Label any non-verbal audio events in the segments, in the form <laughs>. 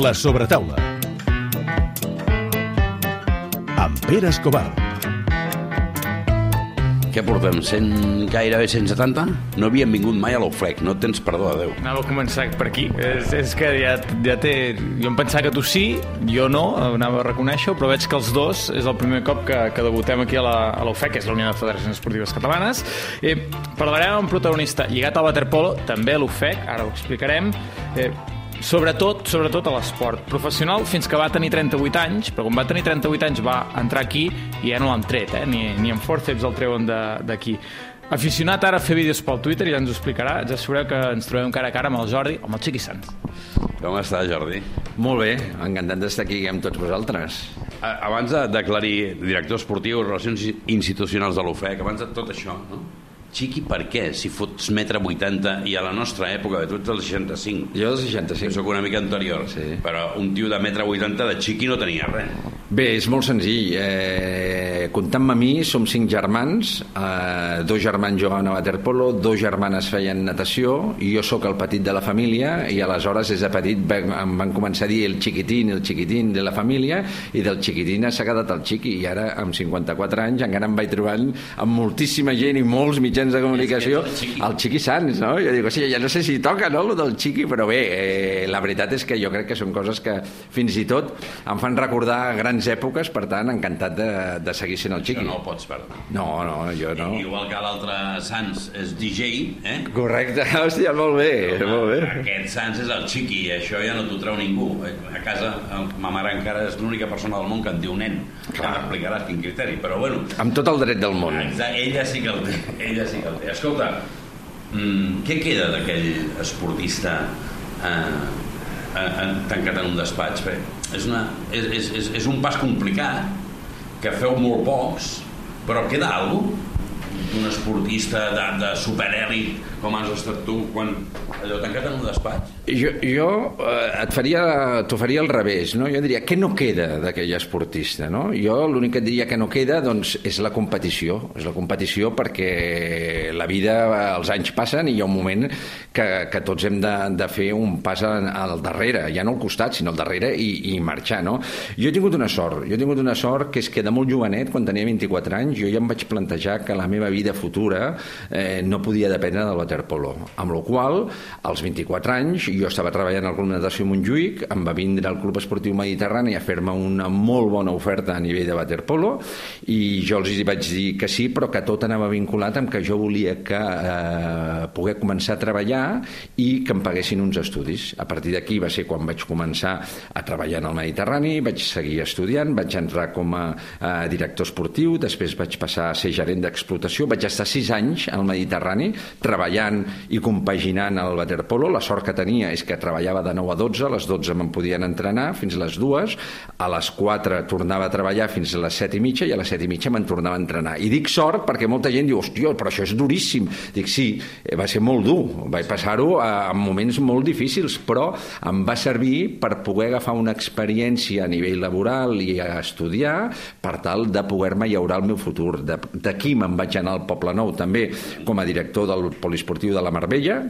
La sobretaula. Amb Pere Escobar. Què portem? 100, gairebé 170? No havíem vingut mai a l'Ofec, no tens perdó de Déu. Anava a començar per aquí. És, és que ja, ja té... Jo em pensava que tu sí, jo no, anava a reconèixer però veig que els dos és el primer cop que, que debutem aquí a l'Ofec, que és la Unió de Federacions Esportives Catalanes. Eh, parlarem amb un protagonista lligat al waterpolo, també a l'Ofec, ara ho explicarem. Eh, sobretot, sobretot a l'esport professional fins que va tenir 38 anys, però quan va tenir 38 anys va entrar aquí i ja no l'han tret, eh? ni, ni en forceps el treuen d'aquí. Aficionat ara a fer vídeos pel Twitter, ja ens ho explicarà, ja sabreu que ens trobem cara a cara amb el Jordi, amb el Xiqui Sanz. Com està, Jordi? Molt bé, encantat d'estar aquí amb tots vosaltres. Abans d'aclarir director esportiu, relacions institucionals de l'UFEC, abans de tot això, no? Xiqui, per què? Si fots metre 80 i a la nostra època, tu ets del 65. Jo del 65. Jo sóc una mica anterior. Sí. Però un tio de metre 80 de xiqui no tenia res. Bé, és molt senzill. Eh, comptant-me a mi, som cinc germans, eh, dos germans juguen a waterpolo, dos germanes feien natació, i jo sóc el petit de la família, i aleshores des de petit em van començar a dir el xiquitín, el xiquitín de la família, i del xiquitín s'ha quedat el xiqui, i ara, amb 54 anys, encara em vaig trobant amb moltíssima gent i molts mitjans mitjans de comunicació, el xiqui. Sans, no? Jo dic, o sigui, ja no sé si toca, no?, el del xiqui, però bé, eh, la veritat és que jo crec que són coses que fins i tot em fan recordar grans èpoques, per tant, encantat de, de seguir sent el xiqui. Això no ho pots perdre. No, no, jo no. I, igual que l'altre Sans és DJ, eh? Correcte, <laughs> hòstia, molt bé, no, molt bé. Aquest Sans és el xiqui, això ja no t'ho treu ningú. A casa, ma mare encara és l'única persona del món que en diu nen. Clar. Ja m'explicaràs quin criteri, però bueno... Amb tot el dret del món. Exacte, ella sí que el té, ella sí que el té. Escolta, mm, què queda d'aquell esportista eh, eh, tancat en un despatx? Bé, és, una, és, és, és, és un pas complicat que feu molt pocs, però queda alguna d'un esportista de, de superèlit com has estat tu quan allò tancat en un despatx? Jo, jo eh, et faria, t'ho faria al revés, no? Jo diria, què no queda d'aquell esportista, no? Jo l'únic que et diria que no queda, doncs, és la competició. És la competició perquè la vida, els anys passen i hi ha un moment que, que tots hem de, de fer un pas al, al darrere, ja no al costat, sinó al darrere i, i marxar, no? Jo he tingut una sort, jo he tingut una sort que és que de molt jovenet, quan tenia 24 anys, jo ja em vaig plantejar que la meva vida futura eh, no podia dependre del waterpolo. Amb la qual, als 24 anys, jo estava treballant al Club Natació Montjuïc, em va vindre al Club Esportiu Mediterrani a fer-me una molt bona oferta a nivell de waterpolo i jo els vaig dir que sí, però que tot anava vinculat amb que jo volia que eh, poder començar a treballar i que em paguessin uns estudis. A partir d'aquí va ser quan vaig començar a treballar en el Mediterrani, vaig seguir estudiant, vaig entrar com a, a director esportiu, després vaig passar a ser gerent d'explotació, vaig estar sis anys al Mediterrani treballant i compaginant el waterpolo. La sort que tenia és que treballava de 9 a 12, a les 12 me'n podien entrenar fins a les 2, a les 4 tornava a treballar fins a les 7 i mitja i a les 7 i mitja me'n tornava a entrenar. I dic sort perquè molta gent diu, hòstia, però això és duríssim. Dic, sí, eh, va ser molt dur, vaig passar-ho en moments molt difícils, però em va servir per poder agafar una experiència a nivell laboral i a estudiar per tal de poder-me llaurar el meu futur. D'aquí me'n vaig anar al Poble Nou també com a director del poliesportiu de la Marbella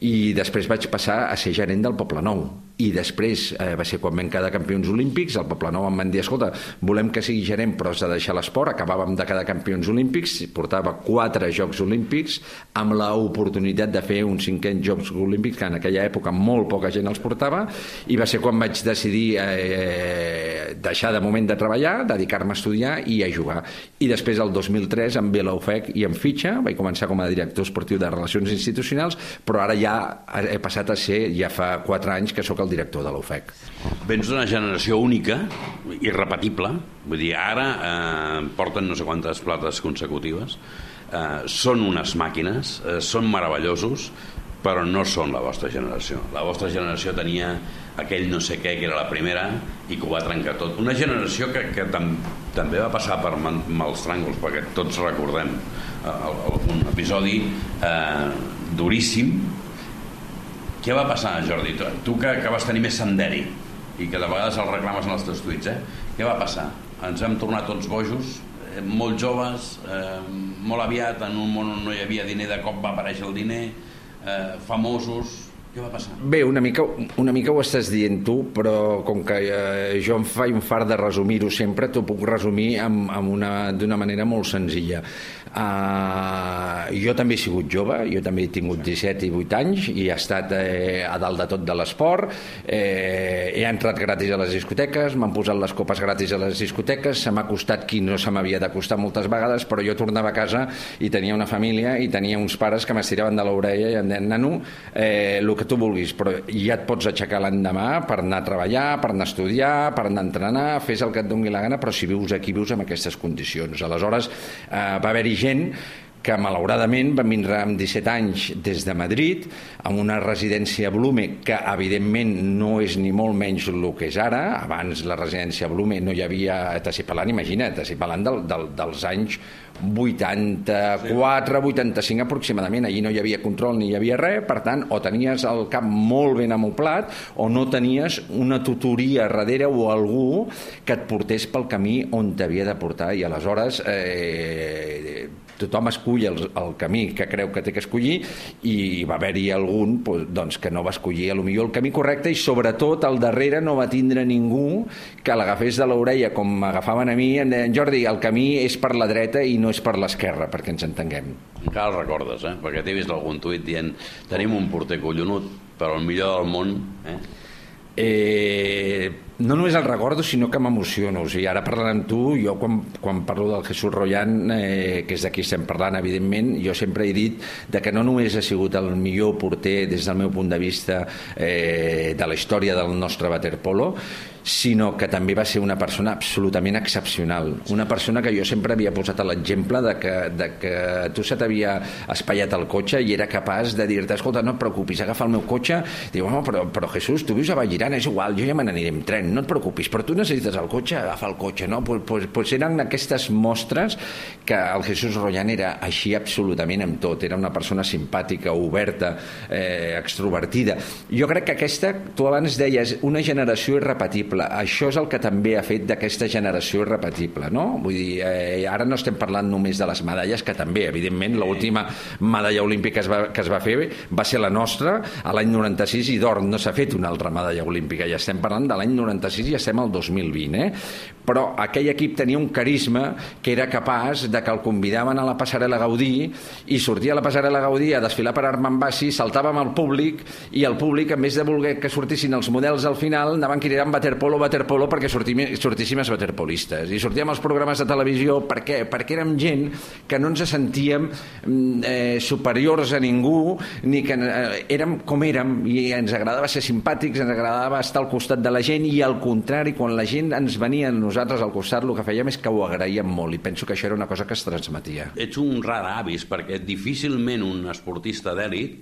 i després vaig passar a ser gerent del Poble Nou i després eh, va ser quan vam quedar campions olímpics, el Poble Nou em van dir, escolta, volem que sigui gerent però has de deixar l'esport, acabàvem de quedar campions olímpics, portava quatre Jocs Olímpics amb l'oportunitat de fer uns cinquens Jocs Olímpics que en aquella època molt poca gent els portava i va ser quan vaig decidir eh, deixar de moment de treballar, dedicar-me a estudiar i a jugar. I després el 2003 em ve l'UFEC i em fitxa, vaig començar com a director esportiu de Relacions Institucionals, però ara ja he passat a ser, ja fa 4 anys que sóc el director de l'UFEC. Vens d'una generació única, irrepetible, vull dir, ara eh, porten no sé quantes plates consecutives, eh, són unes màquines, eh, són meravellosos, però no són la vostra generació. La vostra generació tenia aquell no sé què que era la primera i que ho va trencar tot. Una generació que, que tam, també va passar per mals tràngols, perquè tots recordem eh, un episodi eh, duríssim. Què va passar, Jordi? Tu, tu que, que vas tenir més senderi i que de vegades el reclames en els teus tuits, eh? Què va passar? Ens vam tornar tots bojos, eh, molt joves, eh, molt aviat, en un món on no hi havia diner, de cop va aparèixer el diner, eh, famosos, Què va passar? Bé, una mica, una mica ho estàs dient tu, però com que eh, jo em faig un fart de resumir-ho sempre, t'ho puc resumir d'una manera molt senzilla. Uh, jo també he sigut jove, jo també he tingut 17 i 8 anys i he estat eh, a dalt de tot de l'esport, eh, he entrat gratis a les discoteques, m'han posat les copes gratis a les discoteques, se m'ha costat qui no se m'havia de costar moltes vegades, però jo tornava a casa i tenia una família i tenia uns pares que m'estiraven de l'orella i em deien, nano, eh, el que tu vulguis, però ja et pots aixecar l'endemà per anar a treballar, per anar a estudiar, per anar a entrenar, fes el que et doni la gana, però si vius aquí, vius en aquestes condicions. Aleshores, eh, va haver-hi gent que malauradament van vindre amb 17 anys des de Madrid amb una residència Blume que evidentment no és ni molt menys el que és ara. Abans la residència Blume no hi havia t'estic parlant, imagina't, t'estic parlant del, del, dels anys 84, 85 aproximadament. Allí no hi havia control ni hi havia res per tant o tenies el cap molt ben amoplat o no tenies una tutoria darrere o algú que et portés pel camí on t'havia de portar. I aleshores eh, tothom escull el, el camí que creu que té que escollir i va haver-hi algun doncs, que no va escollir a lo millor el camí correcte i sobretot al darrere no va tindre ningú que l'agafés de l'orella com m'agafaven a mi en deien Jordi, el camí és per la dreta i no és per l'esquerra perquè ens entenguem encara el recordes, eh? perquè t'he vist algun tuit dient tenim un porter collonut però el millor del món eh? Eh, no només el recordo, sinó que m'emociono. O sigui, ara parlant amb tu, jo quan, quan parlo del Jesús Royan, eh, que és d'aquí estem parlant, evidentment, jo sempre he dit de que no només ha sigut el millor porter des del meu punt de vista eh, de la història del nostre waterpolo, sinó que també va ser una persona absolutament excepcional. Una persona que jo sempre havia posat l'exemple de, que, de que tu se t'havia espaiat el cotxe i era capaç de dir-te, escolta, no et preocupis, agafa el meu cotxe, diu, home, però, però Jesús, tu vius a Vallirana, és igual, jo ja me n'aniré amb tren, no et preocupis, però tu necessites el cotxe, agafa el cotxe, no? Pues, pues, pues eren aquestes mostres que el Jesús Royan era així absolutament amb tot, era una persona simpàtica, oberta, eh, extrovertida. Jo crec que aquesta, tu abans deies, una generació irrepetible, això és el que també ha fet d'aquesta generació irrepetible, no? Vull dir, eh, ara no estem parlant només de les medalles, que també, evidentment, l'última medalla olímpica que es, va, que es va fer va ser la nostra a l'any 96 i d'or, no s'ha fet una altra medalla olímpica, ja estem parlant de l'any 96 i ja estem al 2020, eh? Però aquell equip tenia un carisma que era capaç de que el convidaven a la passarel·la Gaudí i sortia a la passarel·la Gaudí a desfilar per Armand Bassi, saltava amb el públic i el públic, en vez de voler que sortissin els models al final, anaven cridant waterpolo, waterpolo perquè sortíssim els waterpolistes i sortíem als programes de televisió per què? perquè érem gent que no ens sentíem mm, eh, superiors a ningú ni que eh, érem com érem i ens agradava ser simpàtics, ens agradava estar al costat de la gent i al contrari, quan la gent ens venia a nosaltres al costat, el que fèiem és que ho agraïem molt i penso que això era una cosa que es transmetia. Ets un rar avis perquè difícilment un esportista d'èlit,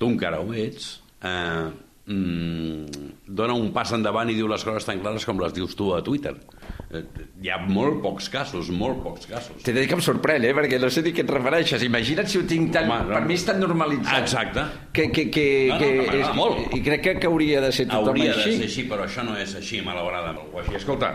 tu encara ho ets, eh, mm, dona un pas endavant i diu les coses tan clares com les dius tu a Twitter. Hi ha molt pocs casos, molt pocs casos. T'he de dir que em sorprèn, eh? perquè no sé ni què et refereixes. Imagina't si ho tinc tan... Home, no. Per mi és tan normalitzat. Exacte. Que, que, que, No, no, que que m'agrada molt. I crec que, que hauria de ser tothom Hauria així. de ser així, però això no és així, malauradament. Així. Escolta,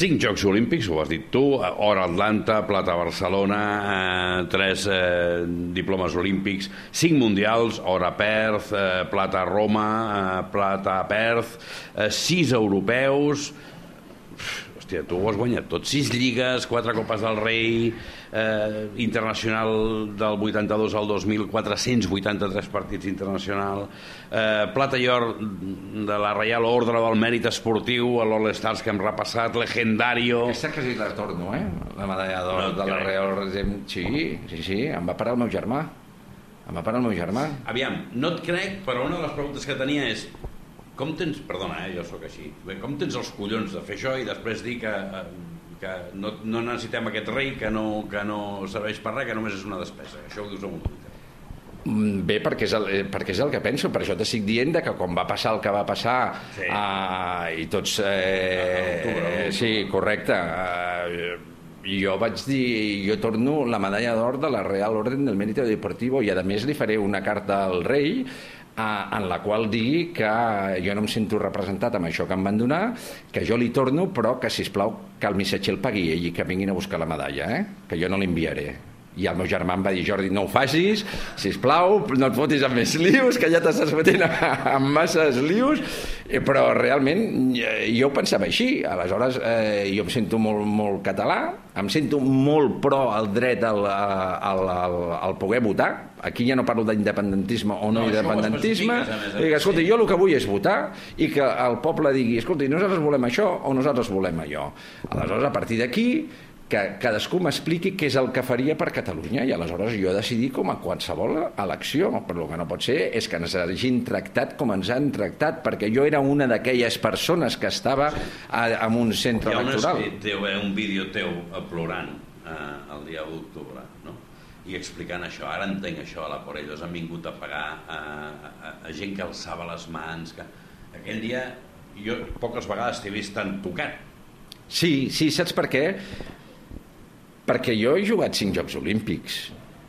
cinc Jocs Olímpics, ho has dit tu, or a Atlanta, plata Barcelona, eh, tres eh, diplomes olímpics, cinc mundials, or a Perth, eh, plata Roma, eh, plata Perth, eh, sis europeus... Hòstia, tu ho has guanyat tot. Sis lligues, quatre copes del rei, eh, internacional del 82 al 2000, 483 partits internacional, eh, plata i or de la Reial Ordre del Mèrit Esportiu, a l'All-Stars que hem repassat, legendario... Aquesta quasi la torno, eh? La medalla d'or No de la. Real Resem. Sí, sí, sí, em va parar el meu germà. Em va parar el meu germà. Aviam, no et crec, però una de les preguntes que tenia és com tens, perdona, eh, jo sóc així, bé, com tens els collons de fer això i després dir que, eh, que no, no necessitem aquest rei, que no, que no serveix per res, que només és una despesa. Això ho dius amb un. Mm, Bé, perquè és, el, eh, perquè és el que penso, per això t'estic dient que quan va passar el que va passar Sí. eh, i tots... A Eh, a sí, correcte. I jo vaig dir, jo torno la medalla d'or de la Real Orden del Mérito Deportivo i a més li faré una carta al rei en la qual digui que jo no em sento representat amb això que em van donar, que jo li torno, però que, si plau que el missatger el pagui ell i que vinguin a buscar la medalla, eh? que jo no l'enviaré. I el meu germà em va dir, Jordi, no ho facis, si plau, no et fotis amb més lius, que ja t'estàs fotent <laughs> amb masses lius, eh, però realment eh, jo ho pensava així. Aleshores, eh, jo em sento molt, molt català, em sento molt pro al dret al, al, al, al poder votar. Aquí ja no parlo d'independentisme o no, No, independentisme. a Dic, més, escolta, jo el que vull és votar i que el poble digui, escolta, nosaltres volem això o nosaltres volem allò. Aleshores, a partir d'aquí, que cadascú m'expliqui què és el que faria per Catalunya i aleshores jo decidir com a qualsevol elecció, però el que no pot ser és que ens hagin tractat com ens han tractat, perquè jo era una d'aquelles persones que estava a, en un centre Hi ha un, electoral. teu, eh, un vídeo teu plorant eh, el dia 1 d'octubre, no? i explicant això, ara entenc això, a la por ellos han vingut a pagar a, a, a gent que alçava les mans, que aquell dia jo poques vegades t'he vist tan tocat. Sí, sí, saps per què? Perquè jo he jugat cinc Jocs Olímpics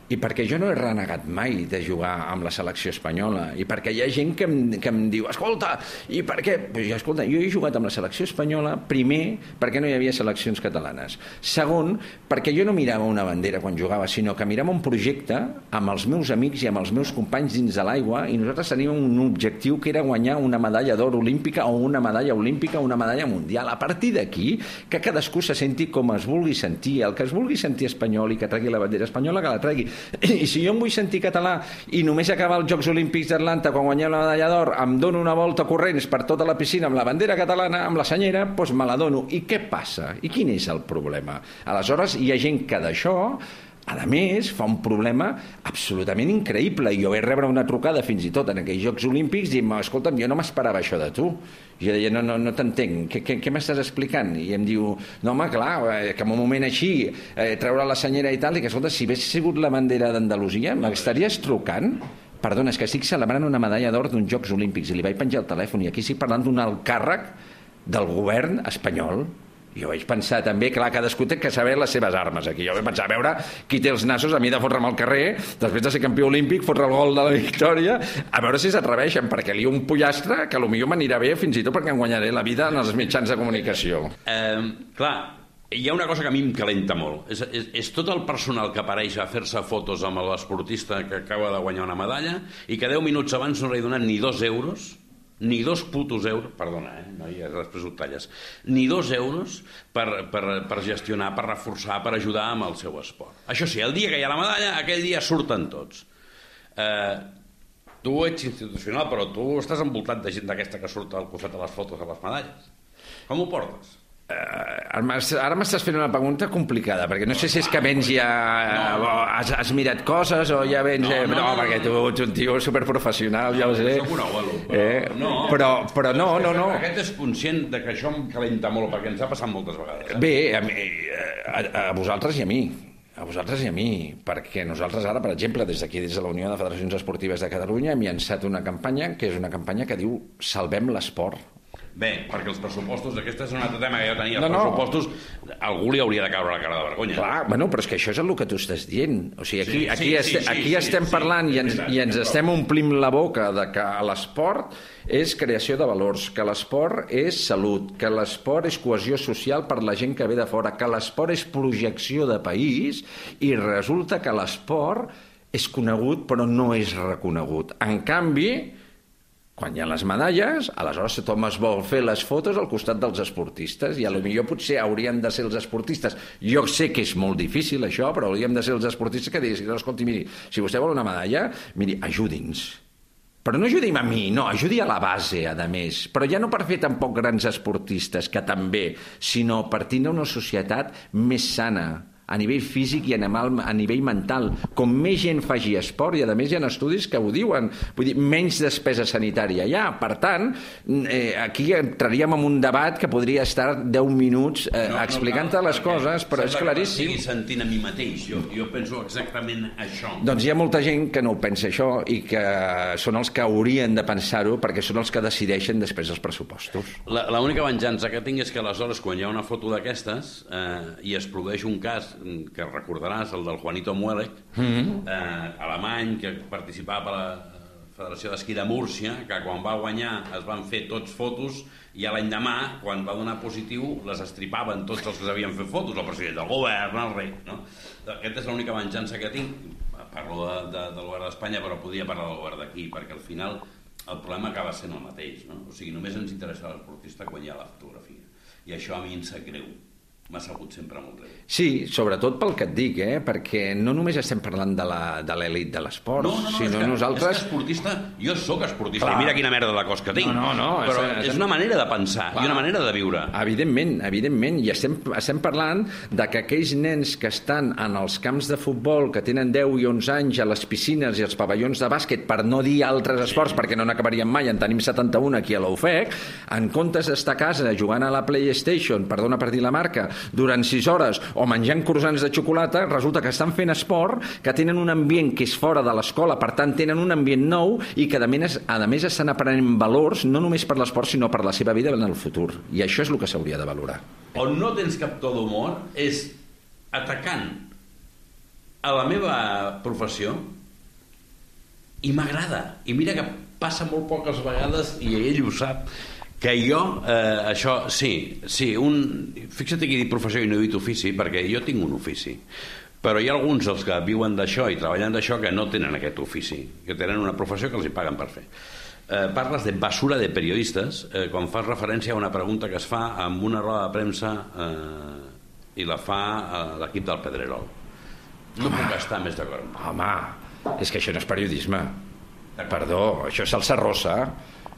i perquè jo no he renegat mai de jugar amb la selecció espanyola i perquè hi ha gent que em, que em diu escolta, i per què? Pues jo, escolta, jo he jugat amb la selecció espanyola primer perquè no hi havia seleccions catalanes segon, perquè jo no mirava una bandera quan jugava, sinó que mirava un projecte amb els meus amics i amb els meus companys dins de l'aigua i nosaltres teníem un objectiu que era guanyar una medalla d'or olímpica o una medalla olímpica o una medalla mundial. A partir d'aquí, que cadascú se senti com es vulgui sentir, el que es vulgui sentir espanyol i que tregui la bandera espanyola, que la tregui. I si jo em vull sentir català i només acabar els Jocs Olímpics d'Atlanta quan guanyem la medalla d'or, em dono una volta corrents per tota la piscina amb la bandera catalana, amb la senyera, doncs me la dono. I què passa? I quin és el problema? Aleshores, hi ha gent que d'això a més, fa un problema absolutament increïble. Jo vaig rebre una trucada fins i tot en aquells Jocs Olímpics i escolta'm, jo no m'esperava això de tu. Jo deia, no, no, no t'entenc, què, què, què m'estàs explicant? I em diu, no home, clar, eh, que en un moment així, eh, treure la senyera i tal, i que escolta, si hagués sigut la bandera d'Andalusia, m'estaries trucant? Perdona, és que estic celebrant una medalla d'or d'uns Jocs Olímpics i li vaig penjar el telèfon i aquí estic parlant d'un alt càrrec del govern espanyol jo vaig pensar també, clar, cadascú té que saber les seves armes aquí. Jo vaig pensar, a veure qui té els nassos, a mi de fotre'm al carrer, després de ser campió olímpic, fotre el gol de la victòria, a veure si s'atreveixen, perquè li un pollastre que potser m'anirà bé fins i tot perquè em guanyaré la vida en els mitjans de comunicació. Eh, clar, hi ha una cosa que a mi em calenta molt. És, és, és tot el personal que apareix a fer-se fotos amb l'esportista que acaba de guanyar una medalla i que 10 minuts abans no li ha donat ni dos euros ni dos putos euros, perdona, eh, no, ja després ho talles, ni dos euros per, per, per gestionar, per reforçar, per ajudar amb el seu esport. Això sí, el dia que hi ha la medalla, aquell dia surten tots. Eh, tu ets institucional, però tu estàs envoltat de gent d'aquesta que surt al costat de les fotos de les medalles. Com ho portes? Ara m'has- ara m'estàs fent una pregunta complicada, perquè no sé si és que vens ja... o has, has mirat coses o ja vens... No, eh, no, no, no, perquè tu ets un tio superprofessional, ja ho sé. Soc un abuelo, però, Eh, no. però, però no, no, no. Aquest és conscient de que això em calenta molt, perquè ens ha passat moltes vegades. Eh? Bé, a, mi, a, a vosaltres i a mi, a vosaltres i a mi, perquè nosaltres ara, per exemple, des d'aquí, des de la Unió de Federacions Esportives de Catalunya, hem llançat una campanya que és una campanya que diu Salvem l'esport. Bé, perquè els pressupostos, aquest és un altre tema que jo tenia, els No, no. pressupostos, algú li hauria de caure la cara de vergonya. Clar, bueno, però és que això és el que tu estàs dient. O sigui, aquí, Sí, aquí, sí, este, sí, aquí sí, estem sí, parlant sí, i ens, veritat, i ens estem omplint la boca de que l'esport és creació de valors, que l'esport és salut, que l'esport és cohesió social per la gent que ve de fora, que l'esport és projecció de país i resulta que l'esport és conegut però no és reconegut. En canvi, quan hi ha les medalles, aleshores tothom es vol fer les fotos al costat dels esportistes i a lo millor potser haurien de ser els esportistes. Jo sé que és molt difícil això, però hauríem de ser els esportistes que diguessin, escolti, miri, si vostè vol una medalla, miri, ajudi'ns. Però no ajudi'm a mi, no, ajudi a la base, a més. Però ja no per fer tampoc grans esportistes, que també, sinó per tindre una societat més sana, a nivell físic i animal, a nivell mental. Com més gent faci esport, i a més hi ha estudis que ho diuen, vull dir, menys despesa sanitària hi ha. Per tant, eh, aquí entraríem en un debat que podria estar 10 minuts eh, no, explicant-te cal, les coses, però és que claríssim. m'estigui sentint a mi mateix. Jo, jo penso exactament això. Doncs hi ha molta gent que no ho pensa això i que són els que haurien de pensar-ho perquè són els que decideixen després els pressupostos. La- L'única venjança que tinc és que aleshores quan hi ha una foto d'aquestes eh, i es produeix un cas que recordaràs, el del Juanito Muelec, mm. -hmm. eh, alemany, que participava per la Federació d'Esquí de Múrcia, que quan va guanyar es van fer tots fotos i a l'any demà, quan va donar positiu, les estripaven tots els que s'havien fet fotos, el president del govern, el rei, no? Aquesta és l'única venjança que tinc. Parlo de, de, del govern d'Espanya, però podria parlar del govern d'aquí, perquè al final el problema acaba sent el mateix, no? O sigui, només ens interessa l'esportista quan hi ha la fotografia. I això a mi em sap greu m'ha sabut sempre molt greu. Sí, sobretot pel que et dic, eh? perquè no només estem parlant de l'elit de l'esport, no, no, no, sinó és que, nosaltres... És que esportista, jo sóc esportista, Clar. i mira quina merda de cos que tinc. No, no, no, Però és- és, una manera de pensar Clar. i una manera de viure. Evidentment, evidentment, i estem, estem parlant de que aquells nens que estan en els camps de futbol, que tenen 10 i 11 anys a les piscines i als pavellons de bàsquet, per no dir altres esports, perquè no n'acabaríem mai, en tenim 71 aquí a l'UFEC, en comptes d'estar a casa jugant a la PlayStation, perdona per dir la marca, durant 6 hores o menjant croissants de xocolata, resulta que estan fent esport, que tenen un ambient que és fora de l'escola, per tant tenen un ambient nou i que a més, a més estan aprenent valors no només per l'esport sinó per la seva vida en el futur. I això és el que s'hauria de valorar. On no tens cap to d'humor és atacant a la meva professió i m'agrada. I mira que passa molt poques vegades, i ell ho sap, que jo, eh, això, sí, sí, un... Fixa't que dit professió i no he dit ofici, perquè jo tinc un ofici. Però hi ha alguns dels que viuen d'això i treballen d'això que no tenen aquest ofici, que tenen una professió que els hi paguen per fer. Eh, parles de basura de periodistes eh, quan fas referència a una pregunta que es fa amb una roda de premsa eh, i la fa eh, l'equip del Pedrerol. No puc estar més d'acord. Home, és que això no és periodisme. Perdó, això és salsa rosa.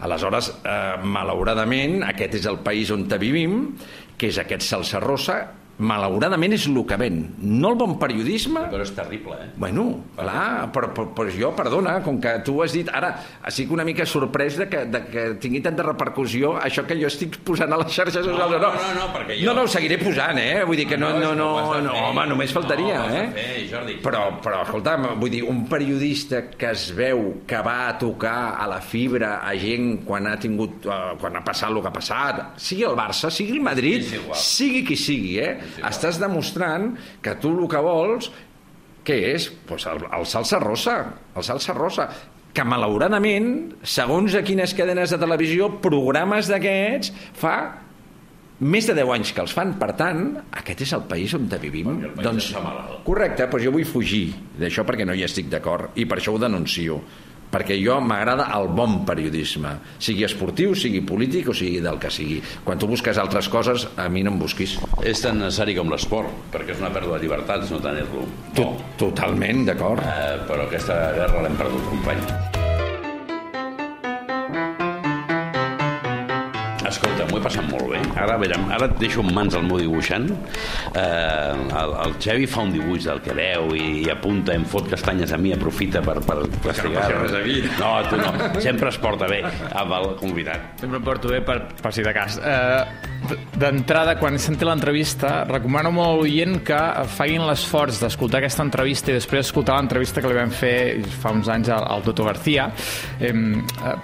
Aleshores, eh, malauradament, aquest és el país on vivim, que és aquest salsa rosa, malauradament és el que ven. No el bon periodisme, Però és terrible, eh? Bueno, clar, però, però, però jo, perdona, com que tu has dit... Ara, estic una mica sorprès de que, de que tingui tanta repercussió això que jo estic posant a les xarxes socials. no, no, no, perquè jo- No, no, ho seguiré posant, eh? Vull dir que no, no, no, no, fer. home, només faltaria, No, eh? fer, Jordi. Però, però, escolta'm, vull dir, un periodista que es veu que va a tocar a la fibra a gent quan ha tingut, uh, quan ha passat el que ha passat, sigui el Barça, sigui el Madrid, sigui qui sigui, eh? Estàs demostrant que tu el que vols què és? Pues el, el salsa rosa, el salsa rosa que malauradament, segons a quines cadenes de televisió, programes d'aquests fa més de 10 anys que els fan. Per tant, aquest és el país on vivim. Perquè el país doncs, està malalt. correcte, però jo vull fugir d'això perquè no hi estic d'acord i per això ho denuncio perquè jo m'agrada el bon periodisme sigui esportiu, sigui polític o sigui del que sigui quan tu busques altres coses a mi no em busquis És tan necessari com l'esport, perquè és una pèrdua de llibertats no tenir-lo. tu, totalment d'acord Eh, però aquesta guerra l'hem perdut, company. Escolta, m'ho he passat molt bé. Ara, veure, ara et deixo en mans el meu dibuixant. Eh, el, el Xevi fa un dibuix del que veu i, i apunta, em fot castanyes a mi, aprofita per, per castigar. passi res a mi. No, tu no. Sempre es porta bé amb el convidat. Sempre em porto bé per, per si de cas. Eh, D'entrada, quan he sentit l'entrevista, recomano molt a l'oient que facin l'esforç d'escoltar aquesta entrevista i després escoltar l'entrevista que li vam fer fa uns anys al, Toto García eh,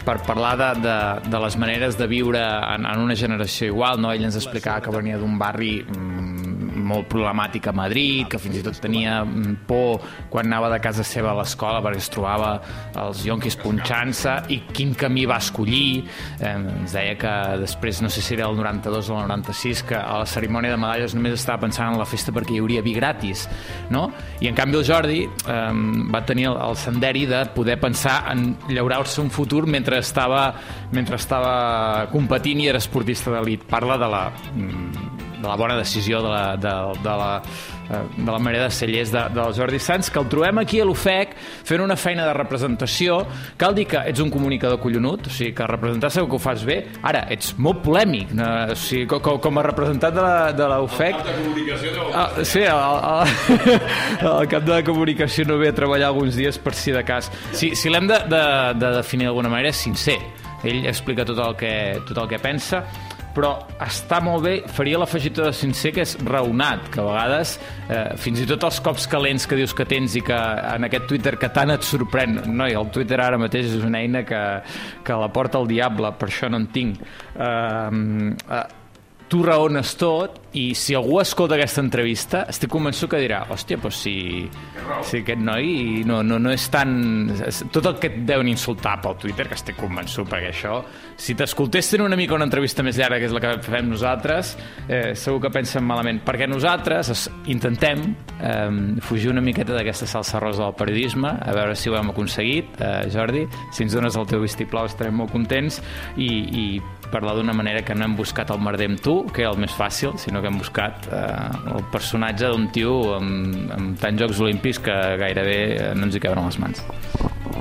per parlar de, de, de les maneres de viure en, en una generació igual. No? Ell ens explicava que venia d'un barri mm, molt problemàtic a Madrid, que fins i tot tenia mm, por quan anava de casa seva a l'escola perquè es trobava els yonquis punxant-se i quin camí va escollir. Eh, ens deia que després, no sé si era el 92 o el 96, que a la cerimònia de medalles només estava pensant en la festa perquè hi hauria vi gratis, no? I en canvi el Jordi eh, va tenir el, el senderi de poder pensar en llaurar-se un futur mentre estava, mentre estava competint i era esportista d'elit. Parla de la, mm, de la bona decisió de la, de, de la, eh, de la manera de ser llest de, del Jordi Sanz, que el trobem aquí a l'UFEC fent una feina de representació. Cal dir que ets un comunicador collonut, o sigui, que representar segur que ho fas bé. Ara, ets molt polèmic, no? o sigui, com, com a representant de la, de la UFEC... Ah, sí, el, el, el cap de comunicació no ve a treballar alguns dies per si de cas. Si, si l'hem de, de, de definir d'alguna manera, és sincer. Ell explica tot el que, tot el que pensa, però està molt bé, faria l'afegitó de sincer que és raonat, que a vegades eh, fins i tot els cops calents que dius que tens i que en aquest Twitter que tant et sorprèn, no, i el Twitter ara mateix és una eina que, que la porta el diable, per això no en tinc. Eh, eh, tu raones tot i si algú escolta aquesta entrevista estic convençut que dirà hòstia, doncs si, si aquest noi no, no, no és tan... Tot el que et deuen insultar pel Twitter, que estic convençut, perquè això, si t'escoltessin una mica una entrevista més llarga, que és la que fem nosaltres, eh, segur que pensen malament. Perquè nosaltres es, intentem eh, fugir una miqueta d'aquesta salsa rosa del periodisme, a veure si ho hem aconseguit, eh, Jordi. Si ens dones el teu vistiplau estarem molt contents i, i parlar d'una manera que no hem buscat el merder amb tu, que era el més fàcil, sinó que hem buscat eh, el personatge d'un tio amb, amb tants Jocs Olímpics que gairebé eh, no ens hi cabren les mans.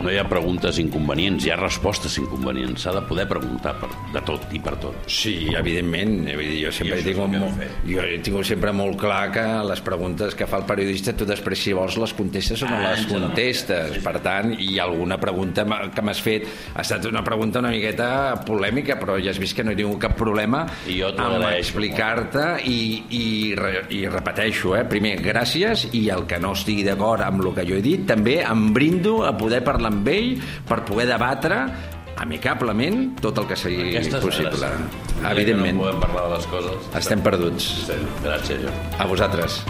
No hi ha preguntes inconvenients, hi ha respostes inconvenients. S'ha de poder preguntar per, de tot i per tot. Sí, evidentment. Vull dir, jo sempre tinc, molt, jo tingut sempre molt clar que les preguntes que fa el periodista tu després si vols les contestes o no Ah, les contestes. Per tant, i alguna pregunta que m'has fet ha estat una pregunta una miqueta polèmica, però ja has vist que no he tingut cap problema I jo amb explicar-te i, i, re, i repeteixo, eh? primer, gràcies i el que no estigui d'acord amb el que jo he dit, també em brindo a poder parlar amb ell per poder debatre amicablement tot el que sigui la possible. que Evidentment. No podem parlar de les coses. Estem perduts. Gràcies, Jordi. A vosaltres.